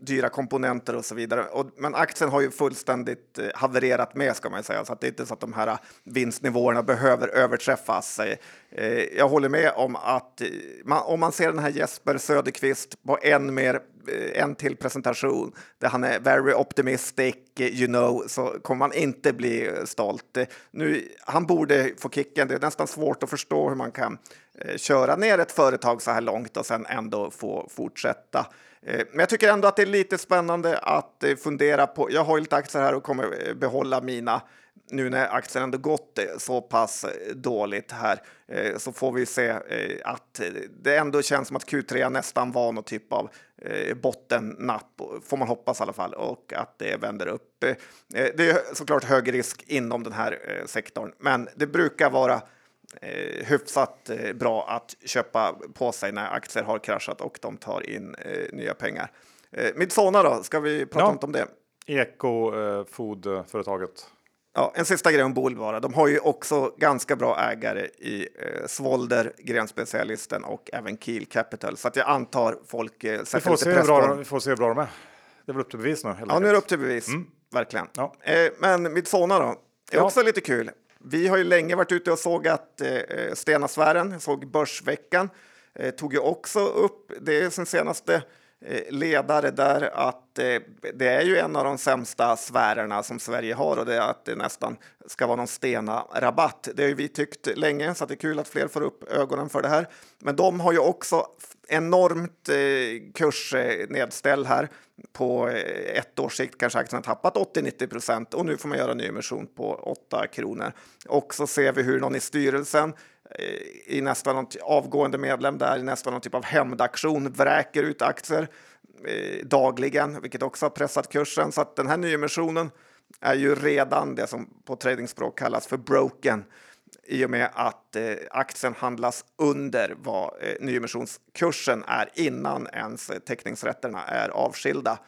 [SPEAKER 2] dyra komponenter och så vidare. Och, men aktien har ju fullständigt eh, havererat med ska man säga, så att det är inte så att de här eh, vinstnivåerna behöver överträffas. Eh, eh, jag håller med om att eh, man, om man ser den här Jesper Söderqvist på en mer eh, en till presentation där han är very optimistic, you know, så kommer man inte bli stolt. Nu, han borde få kicken. Det är nästan svårt att förstå hur man kan köra ner ett företag så här långt och sen ändå få fortsätta. Eh, men jag tycker ändå att det är lite spännande att eh, fundera på. Jag har ju lite aktier här och kommer eh, behålla mina nu när aktien ändå gått så pass dåligt här så får vi se att det ändå känns som att Q3 nästan var någon typ av bottennapp, får man hoppas i alla fall, och att det vänder upp. Det är såklart hög risk inom den här sektorn, men det brukar vara eh, hyfsat eh, bra att köpa på sig när aktier har kraschat och de tar in eh, nya pengar. Eh, Midsona då, ska vi prata ja. om det?
[SPEAKER 1] Eko eh.
[SPEAKER 2] Ja, en sista grej om Bolvara. De har ju också ganska bra ägare i eh, Svolder, grenspecialisten och även Kiel Capital. Så att jag antar folk eh, sätter vi får
[SPEAKER 1] lite se press bra, på Vi får se hur bra de är. Det är väl upp till bevis nu?
[SPEAKER 2] Ja, nu är det upp till bevis. Mm. Verkligen. Ja. Eh, men Midsona då? Det är ja. också lite kul. Vi har ju länge varit ute och sågat eh, eh, Stenasfären, såg Börsveckan, eh, tog ju också upp det sen senaste Eh, ledare där att eh, det är ju en av de sämsta sfärerna som Sverige har och det är att det nästan ska vara någon stena-rabatt. Det har ju vi tyckt länge så det är kul att fler får upp ögonen för det här. Men de har ju också enormt eh, kursnedställ här. På ett års sikt kanske aktien har tappat 80-90 procent och nu får man göra en nyemission på 8 kronor. Och så ser vi hur någon i styrelsen i nästan någon avgående medlem där i nästan någon typ av hämndaktion vräker ut aktier eh, dagligen, vilket också har pressat kursen. Så att den här nyemissionen är ju redan det som på tradingspråk kallas för broken i och med att eh, aktien handlas under vad eh, nyemissionskursen är innan ens eh, teckningsrätterna är avskilda.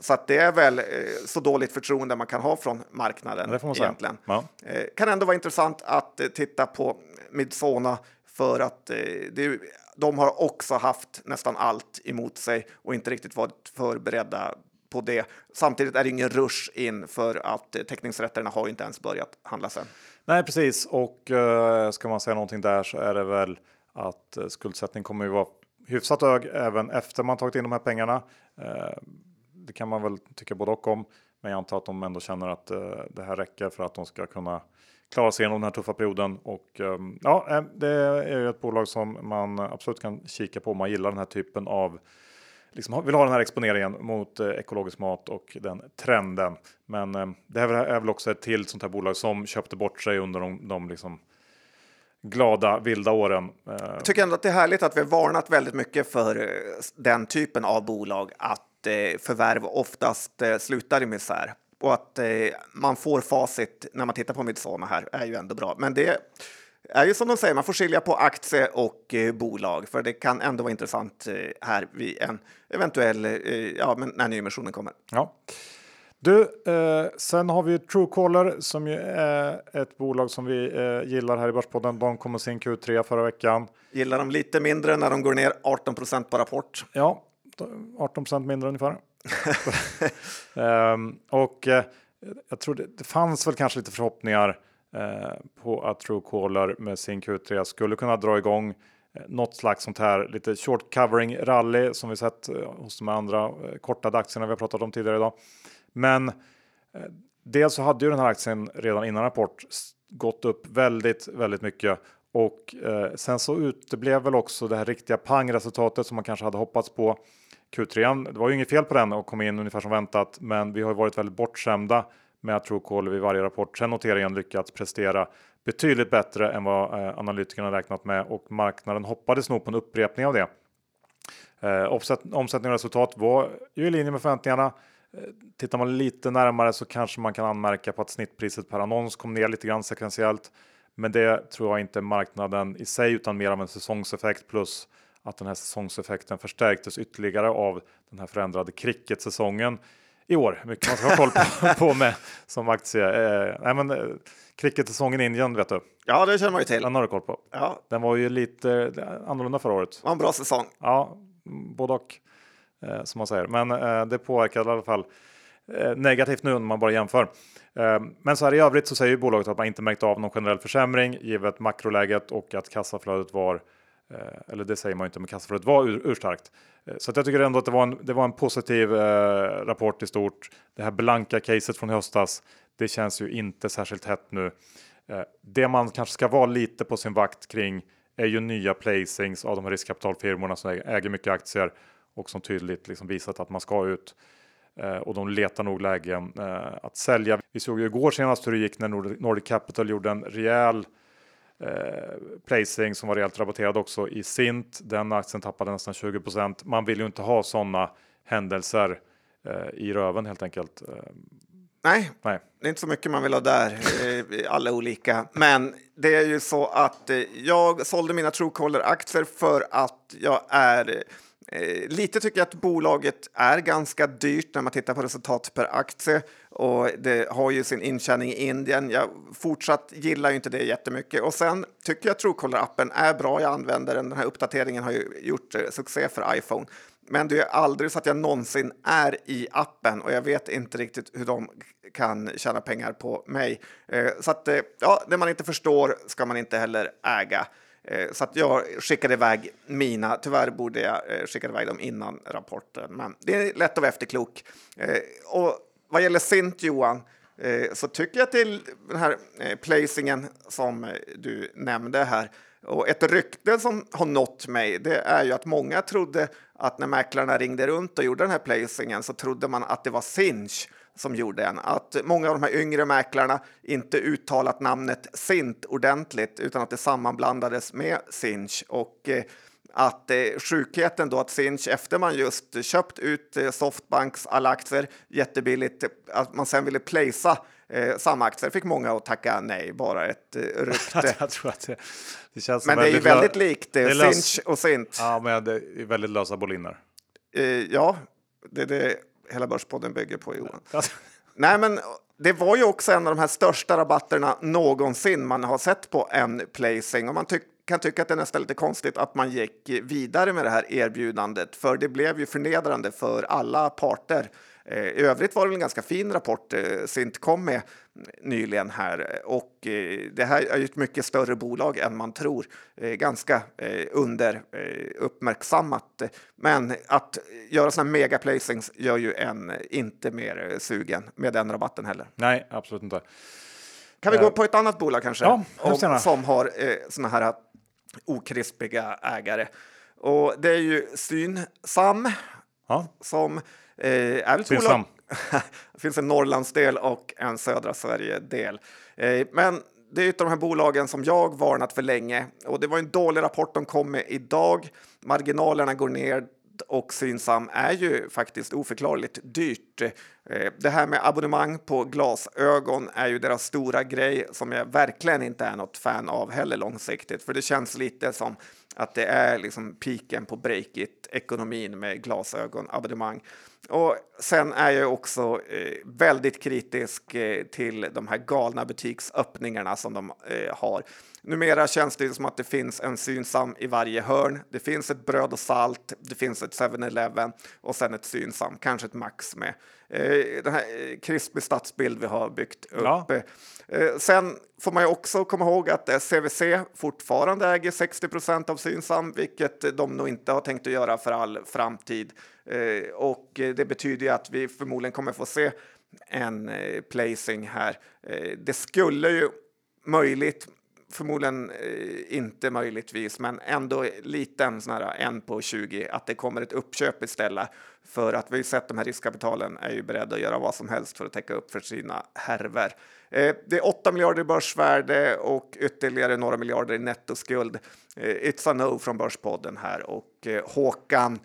[SPEAKER 2] Så att det är väl eh, så dåligt förtroende man kan ha från marknaden egentligen. Ja. Eh, kan ändå vara intressant att eh, titta på Midsona för att eh, det, de har också haft nästan allt emot sig och inte riktigt varit förberedda på det. Samtidigt är det ingen rush in för att eh, teckningsrätterna har inte ens börjat handlas än.
[SPEAKER 1] Nej, precis. Och eh, ska man säga någonting där så är det väl att eh, skuldsättning kommer ju vara hyfsat hög även efter man tagit in de här pengarna. Eh, det kan man väl tycka både och om, men jag antar att de ändå känner att det här räcker för att de ska kunna klara sig igenom den här tuffa perioden. Och ehm, ja, eh, det är ju ett bolag som man absolut kan kika på om man gillar den här typen av liksom vill ha den här exponeringen mot eh, ekologisk mat och den trenden. Men eh, det här är väl också ett till sånt här bolag som köpte bort sig under de, de liksom glada vilda åren.
[SPEAKER 2] Eh, Jag tycker ändå att det är härligt att vi har varnat väldigt mycket för eh, den typen av bolag att eh, förvärv oftast slutar i misär och att man får facit när man tittar på Midsona här är ju ändå bra. Men det är ju som de säger, man får skilja på aktie och eh, bolag, för det kan ändå vara intressant eh, här vid en eventuell, eh, ja, men när nyemissionen kommer.
[SPEAKER 1] Ja. Du, eh, sen har vi Truecaller som ju är ett bolag som vi eh, gillar här i Börspodden. De kom med sin Q3 förra veckan.
[SPEAKER 2] Gillar de lite mindre när de går ner 18 procent på rapport.
[SPEAKER 1] Ja, 18 procent mindre ungefär um, och uh, jag tror det, det fanns väl kanske lite förhoppningar uh, på att Truecaller med sin Q3 skulle kunna dra igång eh, något slags sånt här lite short covering rally som vi sett hos de andra kortade aktierna vi har pratat om tidigare idag. Men dels så hade ju den här aktien redan innan rapport gått upp väldigt, väldigt mycket och eh, sen så uteblev väl också det här riktiga pangresultatet som man kanske hade hoppats på. Q3, det var ju inget fel på den och kom in ungefär som väntat, men vi har varit väldigt bortskämda med att Truecaller vid varje rapport sen noteringen lyckats prestera betydligt bättre än vad eh, analytikerna räknat med och marknaden hoppades nog på en upprepning av det. Eh, omsättning och resultat var ju i linje med förväntningarna. Eh, tittar man lite närmare så kanske man kan anmärka på att snittpriset per annons kom ner lite grann sekventiellt. Men det tror jag inte marknaden i sig utan mer av en säsongseffekt plus att den här säsongseffekten förstärktes ytterligare av den här förändrade cricket-säsongen i år. Mycket man ska ha koll på, på med som aktie. Eh, nej, men, eh, cricket-säsongen i Indien vet du.
[SPEAKER 2] Ja, det känner man ju till.
[SPEAKER 1] Den har du koll på.
[SPEAKER 2] Ja.
[SPEAKER 1] Den var ju lite eh, annorlunda förra året. Det
[SPEAKER 2] var en bra säsong.
[SPEAKER 1] Ja, både och eh, som man säger. Men eh, det påverkade i alla fall eh, negativt nu när man bara jämför. Eh, men så här i övrigt så säger bolaget att man inte märkt av någon generell försämring givet makroläget och att kassaflödet var Eh, eller det säger man inte, men kassaflödet var ur, urstarkt. Eh, så jag tycker ändå att det var en, det var en positiv eh, rapport i stort. Det här blanka caset från höstas, det känns ju inte särskilt hett nu. Eh, det man kanske ska vara lite på sin vakt kring är ju nya placings av de här riskkapitalfirmorna som äger mycket aktier och som tydligt liksom visat att man ska ut. Eh, och de letar nog lägen eh, att sälja. Vi såg ju igår senast hur det gick när Nordic Capital gjorde en rejäl Eh, placing som var rejält rabatterad också i Sint. Den aktien tappade nästan 20 Man vill ju inte ha sådana händelser eh, i röven helt enkelt. Eh,
[SPEAKER 2] Nej, Nej, det är inte så mycket man vill ha där, alla olika. Men det är ju så att jag sålde mina Truecaller-aktier för att jag är Eh, lite tycker jag att bolaget är ganska dyrt när man tittar på resultat per aktie och det har ju sin intjäning i Indien. Jag fortsatt gillar ju inte det jättemycket och sen tycker jag att Truecaller-appen är bra. Jag använder den. Den här uppdateringen har ju gjort eh, succé för iPhone. Men det är aldrig så att jag någonsin är i appen och jag vet inte riktigt hur de kan tjäna pengar på mig. Eh, så att eh, ja, det man inte förstår ska man inte heller äga. Eh, så att jag skickade iväg mina. Tyvärr borde jag eh, skicka iväg dem innan rapporten, men det är lätt att vara efterklok. Eh, och vad gäller Sint Johan, eh, så tycker jag till den här eh, placingen som eh, du nämnde här och ett rykte som har nått mig det är ju att många trodde att när mäklarna ringde runt och gjorde den här placingen så trodde man att det var Sinch som gjorde en. Att många av de här yngre mäklarna inte uttalat namnet Sint ordentligt utan att det sammanblandades med Sinch och eh, att eh, sjukheten då att Sinch efter man just köpt ut eh, Softbanks alla aktier jättebilligt, att man sen ville placea eh, samma aktier fick många att tacka nej, bara ett eh, rykte.
[SPEAKER 1] jag tror att det, det känns
[SPEAKER 2] men det är ju väldigt likt eh, Sinch och Sint.
[SPEAKER 1] Ja, men det är väldigt lösa boliner.
[SPEAKER 2] Ja, det det hela Börspodden bygger på, Johan. Nej, men det var ju också en av de här största rabatterna någonsin man har sett på en placing och man ty kan tycka att det är nästan lite konstigt att man gick vidare med det här erbjudandet, för det blev ju förnedrande för alla parter. Eh, I övrigt var det en ganska fin rapport eh, Sint kom med nyligen här och eh, det här är ju ett mycket större bolag än man tror. Ganska under uppmärksammat. Men att göra sådana mega placings gör ju en inte mer sugen med den rabatten heller.
[SPEAKER 1] Nej, absolut inte.
[SPEAKER 2] Kan vi gå på ett annat bolag kanske?
[SPEAKER 1] Ja,
[SPEAKER 2] Om, som har sådana här okrispiga ägare. Och det är ju Synsam ja. som Eh, är
[SPEAKER 1] finns bolag...
[SPEAKER 2] det finns en Norrlandsdel och en södra Sverige-del. Eh, men det är ett av de här bolagen som jag varnat för länge och det var en dålig rapport de kom med idag. Marginalerna går ner och Synsam är ju faktiskt oförklarligt dyrt. Eh, det här med abonnemang på glasögon är ju deras stora grej som jag verkligen inte är något fan av heller långsiktigt, för det känns lite som att det är liksom piken på breakit ekonomin med glasögonabonnemang. Och sen är jag också eh, väldigt kritisk eh, till de här galna butiksöppningarna som de eh, har. numera känns det som att det finns en Synsam i varje hörn. Det finns ett bröd och salt, det finns ett 7-Eleven och sen ett Synsam, kanske ett Max med. Eh, den här eh, krispig stadsbild vi har byggt upp. Ja. Eh, sen får man ju också komma ihåg att CVC fortfarande äger 60 procent av Synsam, vilket de nog inte har tänkt att göra för all framtid. Eh, och eh, det betyder ju att vi förmodligen kommer få se en eh, placing här. Det skulle ju möjligt förmodligen inte möjligtvis, men ändå liten sån här en på 20, att det kommer ett uppköp istället. För att vi har sett de här riskkapitalen är ju beredda att göra vad som helst för att täcka upp för sina härver. Det är 8 miljarder i börsvärde och ytterligare några miljarder i nettoskuld. Eh, it's a no från Börspodden här och Håkan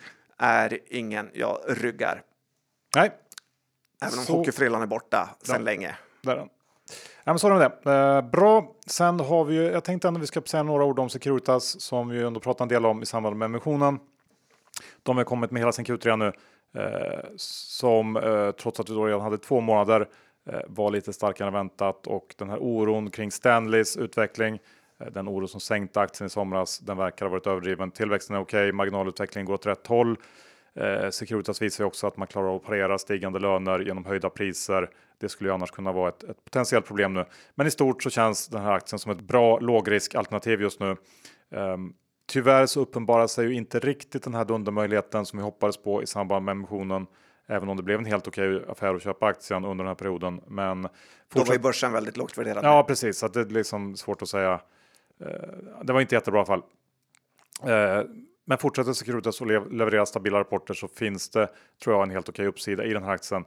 [SPEAKER 2] är ingen jag ryggar.
[SPEAKER 1] Nej.
[SPEAKER 2] Även om Så... hockeyfrillan är borta sedan ja. länge.
[SPEAKER 1] Där Ja, men så är det. Eh, bra. Sen har vi ju, jag tänkte ändå vi ska säga några ord om Securitas som vi ändå pratat en del om i samband med emissionen. De har kommit med hela sin Q3 nu eh, som eh, trots att vi då redan hade två månader eh, var lite starkare än väntat och den här oron kring Stanleys utveckling den oro som sänkte aktien i somras, den verkar ha varit överdriven. Tillväxten är okej, okay, marginalutvecklingen går åt rätt håll. Eh, Securitas visar också att man klarar av att parera stigande löner genom höjda priser. Det skulle ju annars kunna vara ett, ett potentiellt problem nu. Men i stort så känns den här aktien som ett bra lågriskalternativ just nu. Um, tyvärr så uppenbarar sig ju inte riktigt den här dundermöjligheten som vi hoppades på i samband med emissionen. Även om det blev en helt okej affär att köpa aktien under den här perioden. Men
[SPEAKER 2] fortsatt... Då var ju börsen väldigt lågt värderad.
[SPEAKER 1] Ja, precis. Så det är liksom svårt att säga. Eh, det var inte jättebra i alla fall. Eh, men fortsätter Securitas att leverera stabila rapporter så finns det, tror jag, en helt okej uppsida i den här aktien.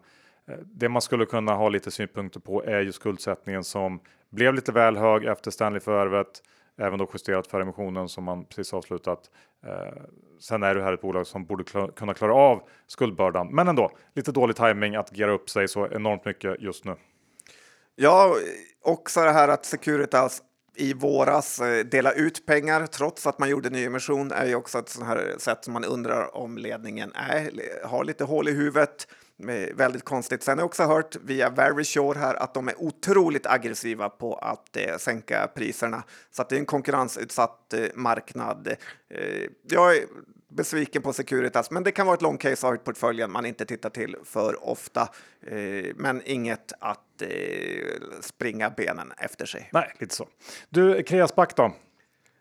[SPEAKER 1] Eh, det man skulle kunna ha lite synpunkter på är ju skuldsättningen som blev lite väl hög efter Stanley-förvärvet, även då justerat för emissionen som man precis avslutat. Eh, sen är det här ett bolag som borde kunna klara av skuldbördan, men ändå lite dålig timing att gera upp sig så enormt mycket just nu.
[SPEAKER 2] Ja, också det här att Securitas i våras eh, dela ut pengar trots att man gjorde nyemission är ju också ett sånt här sätt som man undrar om ledningen är, har lite hål i huvudet. Eh, väldigt konstigt. Sen har jag också hört via Verisure här att de är otroligt aggressiva på att eh, sänka priserna. Så att det är en konkurrensutsatt eh, marknad. Eh, jag är besviken på Securitas, men det kan vara ett long case av i portföljen man inte tittar till för ofta. Eh, men inget att eh, springa benen efter sig.
[SPEAKER 1] Nej, lite så. Du, Kreasback då?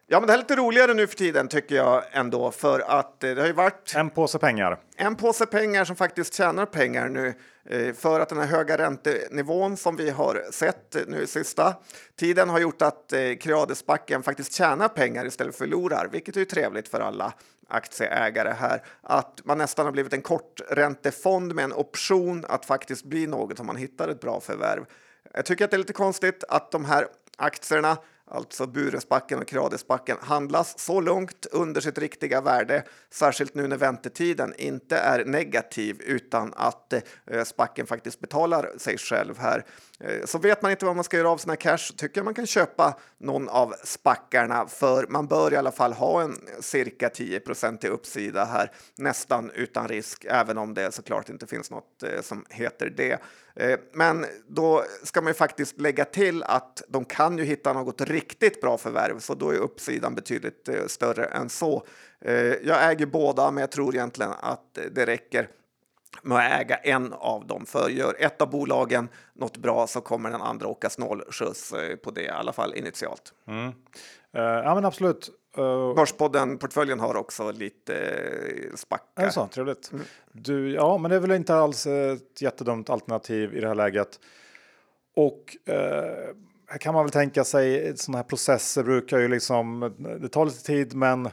[SPEAKER 2] Ja, men det är lite roligare nu för tiden tycker jag ändå för att eh, det har ju varit
[SPEAKER 1] en påse pengar.
[SPEAKER 2] En påse pengar som faktiskt tjänar pengar nu eh, för att den här höga räntenivån som vi har sett nu sista tiden har gjort att Creadesbacken faktiskt tjänar pengar istället för förlorar, vilket är trevligt för alla aktieägare här. Att man nästan har blivit en korträntefond med en option att faktiskt bli något om man hittar ett bra förvärv. Jag tycker att det är lite konstigt att de här aktierna alltså Buresbacken och Kradesbacken, handlas så långt under sitt riktiga värde, särskilt nu när väntetiden inte är negativ utan att eh, spacken faktiskt betalar sig själv här. Eh, så vet man inte vad man ska göra av sina cash tycker jag man kan köpa någon av spackarna för man bör i alla fall ha en cirka 10% i uppsida här nästan utan risk, även om det såklart inte finns något eh, som heter det. Eh, men då ska man ju faktiskt lägga till att de kan ju hitta något riktigt bra förvärv, så då är uppsidan betydligt större än så. Jag äger båda, men jag tror egentligen att det räcker med att äga en av dem. För gör ett av bolagen något bra så kommer den andra åka snålskjuts eh, på det, i alla fall initialt.
[SPEAKER 1] Mm. Uh, ja, men absolut.
[SPEAKER 2] Uh, Börspodden-portföljen har också lite uh, spackar.
[SPEAKER 1] Är det så? Trevligt. Mm. Du, ja, men det är väl inte alls ett jättedumt alternativ i det här läget. Och uh, här kan man väl tänka sig sådana här processer brukar ju liksom, det tar lite tid, men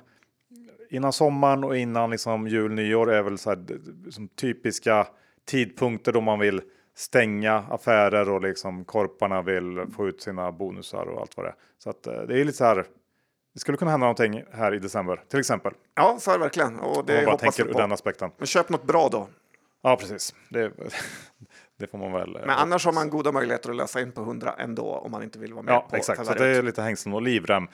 [SPEAKER 1] innan sommaren och innan liksom jul, nyår är väl så här, som typiska tidpunkter då man vill stänga affärer och liksom korparna vill få ut sina bonusar och allt vad det är. Så att eh, det är lite så här. Det skulle kunna hända någonting här i december till exempel.
[SPEAKER 2] Ja, så är det verkligen. Och det
[SPEAKER 1] jag bara tänker ur den aspekten.
[SPEAKER 2] Men köp något bra då.
[SPEAKER 1] Ja, precis. Det, det får man väl.
[SPEAKER 2] Eh, Men annars har man goda möjligheter att lösa in på 100 ändå om man inte vill vara med
[SPEAKER 1] ja,
[SPEAKER 2] på
[SPEAKER 1] exakt. Så det är lite hängslen och livrem.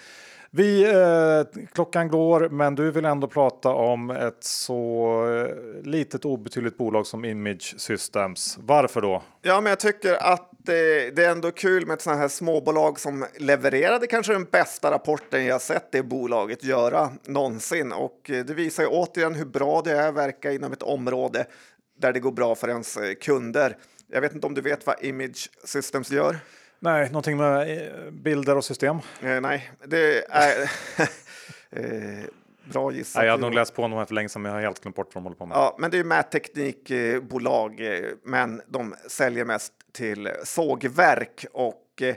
[SPEAKER 1] Vi, eh, klockan går, men du vill ändå prata om ett så eh, litet obetydligt bolag som Image Systems. Varför då?
[SPEAKER 2] Ja, men jag tycker att det, det är ändå kul med ett sådant här småbolag som levererade kanske den bästa rapporten jag sett det bolaget göra någonsin. Och eh, det visar ju återigen hur bra det är att verka inom ett område där det går bra för ens eh, kunder. Jag vet inte om du vet vad Image Systems gör?
[SPEAKER 1] Nej, någonting med eh, bilder och system?
[SPEAKER 2] Eh, nej, det är... eh, bra gissat.
[SPEAKER 1] Nej, jag hade nog läst på honom för länge sedan, men jag har helt glömt bort vad de håller på med.
[SPEAKER 2] Ja, men det är mätteknikbolag, eh, men de säljer mest till sågverk och eh,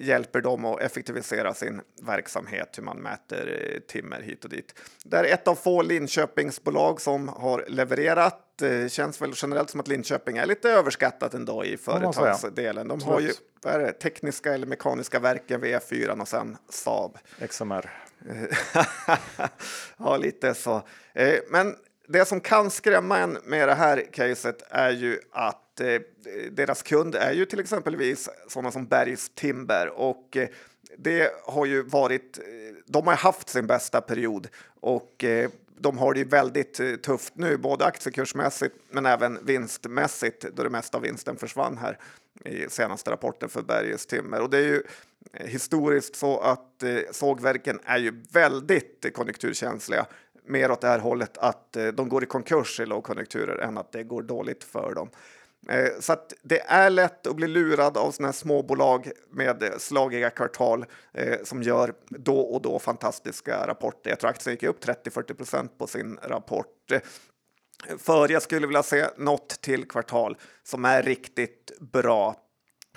[SPEAKER 2] hjälper dem att effektivisera sin verksamhet, hur man mäter eh, timmer hit och dit. Det är ett av få Linköpingsbolag som har levererat. Det känns väl generellt som att Linköping är lite överskattat ändå i företagsdelen. De har ju det, tekniska eller mekaniska verken vid E4 och sen Saab.
[SPEAKER 1] XMR.
[SPEAKER 2] ja, lite så. Eh, Men det som kan skrämma en med det här caset är ju att eh, deras kund är ju till exempelvis sådana som Bergs Timber och eh, det har ju varit. eh, De har haft sin bästa period och eh, de har det ju väldigt eh, tufft nu, både aktiekursmässigt men även vinstmässigt då det mesta av vinsten försvann här i senaste rapporten för Berges Timmer. Och det är ju eh, historiskt så att eh, sågverken är ju väldigt konjunkturkänsliga mer åt det här hållet att de går i konkurs i lågkonjunkturer än att det går dåligt för dem. Eh, så att det är lätt att bli lurad av sådana här småbolag med eh, slagiga kvartal eh, som gör då och då fantastiska rapporter. Jag tror aktien gick upp 30-40 procent på sin rapport. För jag skulle vilja se något till kvartal som är riktigt bra.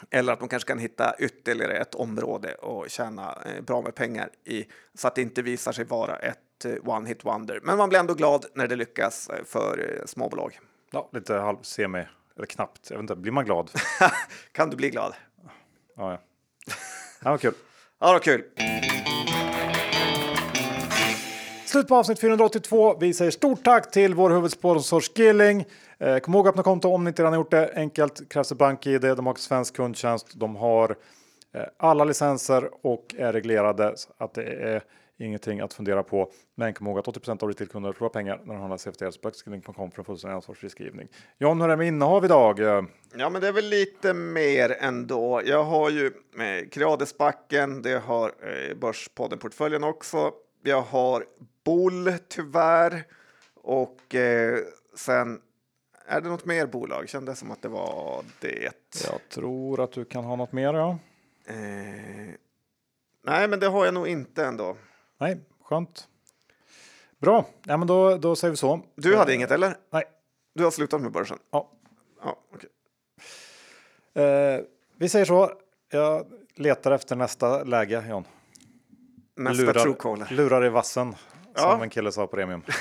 [SPEAKER 2] Eller att de kanske kan hitta ytterligare ett område och tjäna bra med pengar i så att det inte visar sig vara ett one hit wonder. Men man blir ändå glad när det lyckas för småbolag.
[SPEAKER 1] Ja, lite halv semi, eller knappt. Jag vet inte, blir man glad?
[SPEAKER 2] kan du bli glad?
[SPEAKER 1] Ja, ja. Ja, vad kul.
[SPEAKER 2] Ja, vad kul.
[SPEAKER 1] Slut på avsnitt 482. Vi säger stort tack till vår huvudsponsor Skilling. Eh, kom ihåg att öppna konto om ni inte redan har gjort det. Enkelt krävs det bank-id. De har svensk kundtjänst. De har eh, alla licenser och är reglerade så att det är ingenting att fundera på. Men kom ihåg att 80% av retailkunder förlorar pengar när de handlar CFD. Så Skilling.com för en fullständig ansvarsfri skrivning. John, hur är det med innehav idag?
[SPEAKER 2] Ja, men det är väl lite mer ändå. Jag har ju eh, Creadesbacken, det har eh, Börspodden-portföljen också. Jag har Boll tyvärr och eh, sen är det något mer bolag? Kändes som att det var det.
[SPEAKER 1] Jag tror att du kan ha något mer. Ja.
[SPEAKER 2] Eh, nej, men det har jag nog inte ändå.
[SPEAKER 1] Nej, skönt. Bra, ja, men då, då säger vi så.
[SPEAKER 2] Du hade inget eller?
[SPEAKER 1] Nej.
[SPEAKER 2] Du har slutat med börsen?
[SPEAKER 1] Ja.
[SPEAKER 2] Ja, okej.
[SPEAKER 1] Eh, vi säger så. Jag letar efter nästa läge, John.
[SPEAKER 2] Nästa Truecaller.
[SPEAKER 1] lurar i vassen,
[SPEAKER 2] Ja.
[SPEAKER 1] som en kille sa på Premium.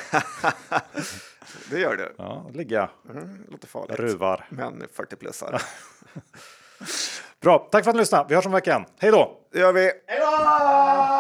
[SPEAKER 2] Det gör du.
[SPEAKER 1] Ja, ligger jag.
[SPEAKER 2] Mm, låter farligt.
[SPEAKER 1] Ruvar.
[SPEAKER 2] Men 40-plussare.
[SPEAKER 1] Bra, tack för att ni lyssnade. Vi hörs om veckan. Hej då!
[SPEAKER 2] Det gör vi. Hej då!